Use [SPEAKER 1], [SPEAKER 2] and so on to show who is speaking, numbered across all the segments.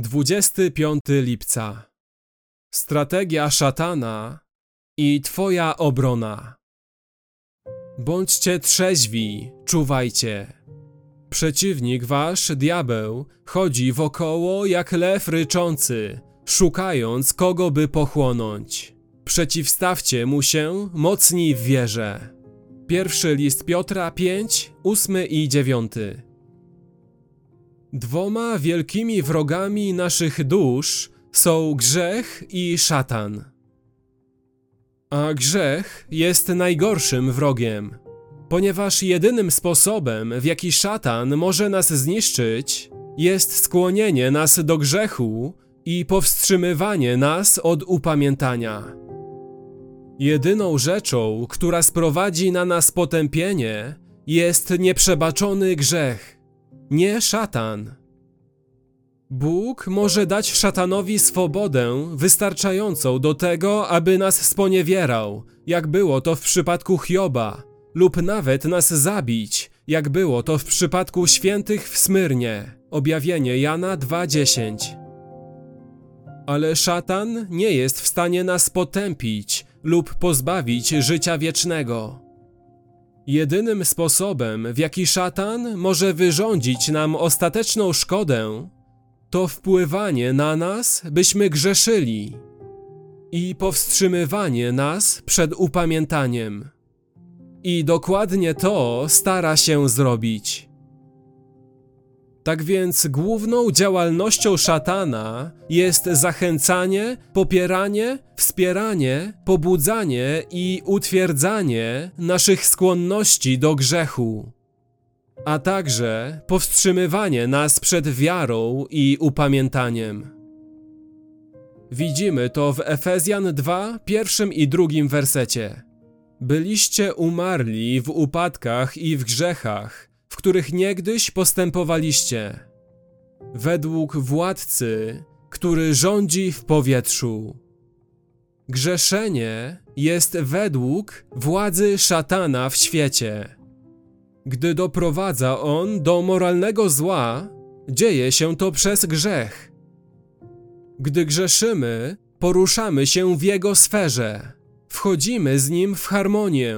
[SPEAKER 1] 25 lipca. Strategia szatana i Twoja obrona. Bądźcie trzeźwi, czuwajcie. Przeciwnik wasz, diabeł, chodzi wokoło jak lew ryczący, szukając kogo by pochłonąć. Przeciwstawcie mu się mocni w wierze. Pierwszy list Piotra 5, 8 i 9. Dwoma wielkimi wrogami naszych dusz są grzech i szatan. A grzech jest najgorszym wrogiem, ponieważ jedynym sposobem, w jaki szatan może nas zniszczyć, jest skłonienie nas do grzechu i powstrzymywanie nas od upamiętania. Jedyną rzeczą, która sprowadzi na nas potępienie, jest nieprzebaczony grzech nie szatan. Bóg może dać szatanowi swobodę wystarczającą do tego, aby nas sponiewierał, jak było to w przypadku Hioba, lub nawet nas zabić, jak było to w przypadku świętych w Smyrnie. Objawienie Jana 2:10. Ale szatan nie jest w stanie nas potępić lub pozbawić życia wiecznego. Jedynym sposobem, w jaki szatan może wyrządzić nam ostateczną szkodę, to wpływanie na nas, byśmy grzeszyli i powstrzymywanie nas przed upamiętaniem. I dokładnie to stara się zrobić. Tak więc główną działalnością szatana jest zachęcanie, popieranie, wspieranie, pobudzanie i utwierdzanie naszych skłonności do grzechu, a także powstrzymywanie nas przed wiarą i upamiętaniem. Widzimy to w Efezjan 2, pierwszym i drugim wersecie. Byliście umarli w upadkach i w grzechach, których niegdyś postępowaliście, według władcy, który rządzi w powietrzu. Grzeszenie jest według władzy szatana w świecie. Gdy doprowadza on do moralnego zła, dzieje się to przez grzech. Gdy grzeszymy, poruszamy się w jego sferze, wchodzimy z nim w harmonię.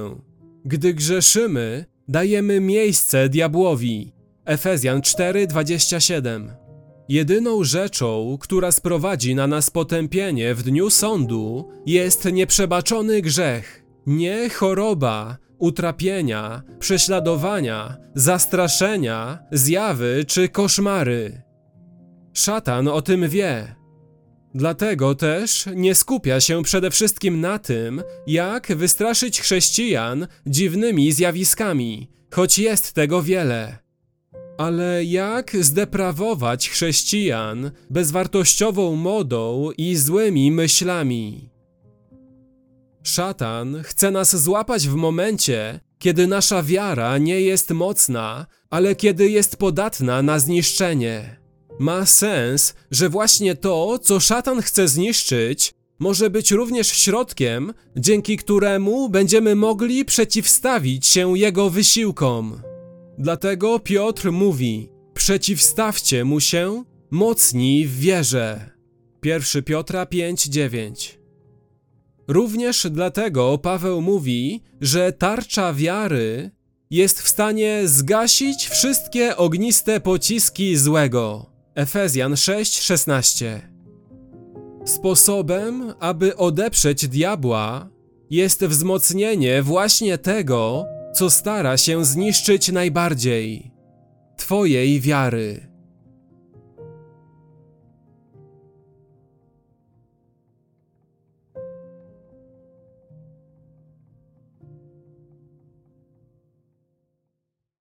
[SPEAKER 1] Gdy grzeszymy, Dajemy miejsce diabłowi. Efezjan 4:27. Jedyną rzeczą, która sprowadzi na nas potępienie w dniu sądu, jest nieprzebaczony grzech, nie choroba, utrapienia, prześladowania, zastraszenia, zjawy czy koszmary. Szatan o tym wie. Dlatego też nie skupia się przede wszystkim na tym, jak wystraszyć chrześcijan dziwnymi zjawiskami, choć jest tego wiele. Ale jak zdeprawować chrześcijan bezwartościową modą i złymi myślami? Szatan chce nas złapać w momencie, kiedy nasza wiara nie jest mocna, ale kiedy jest podatna na zniszczenie. Ma sens, że właśnie to, co szatan chce zniszczyć, może być również środkiem, dzięki któremu będziemy mogli przeciwstawić się jego wysiłkom. Dlatego Piotr mówi: Przeciwstawcie mu się, mocni w wierze. 1 Piotra 5:9. Również dlatego Paweł mówi, że tarcza wiary jest w stanie zgasić wszystkie ogniste pociski złego. Efezjan 6:16 Sposobem, aby odeprzeć diabła, jest wzmocnienie właśnie tego, co stara się zniszczyć najbardziej Twojej wiary.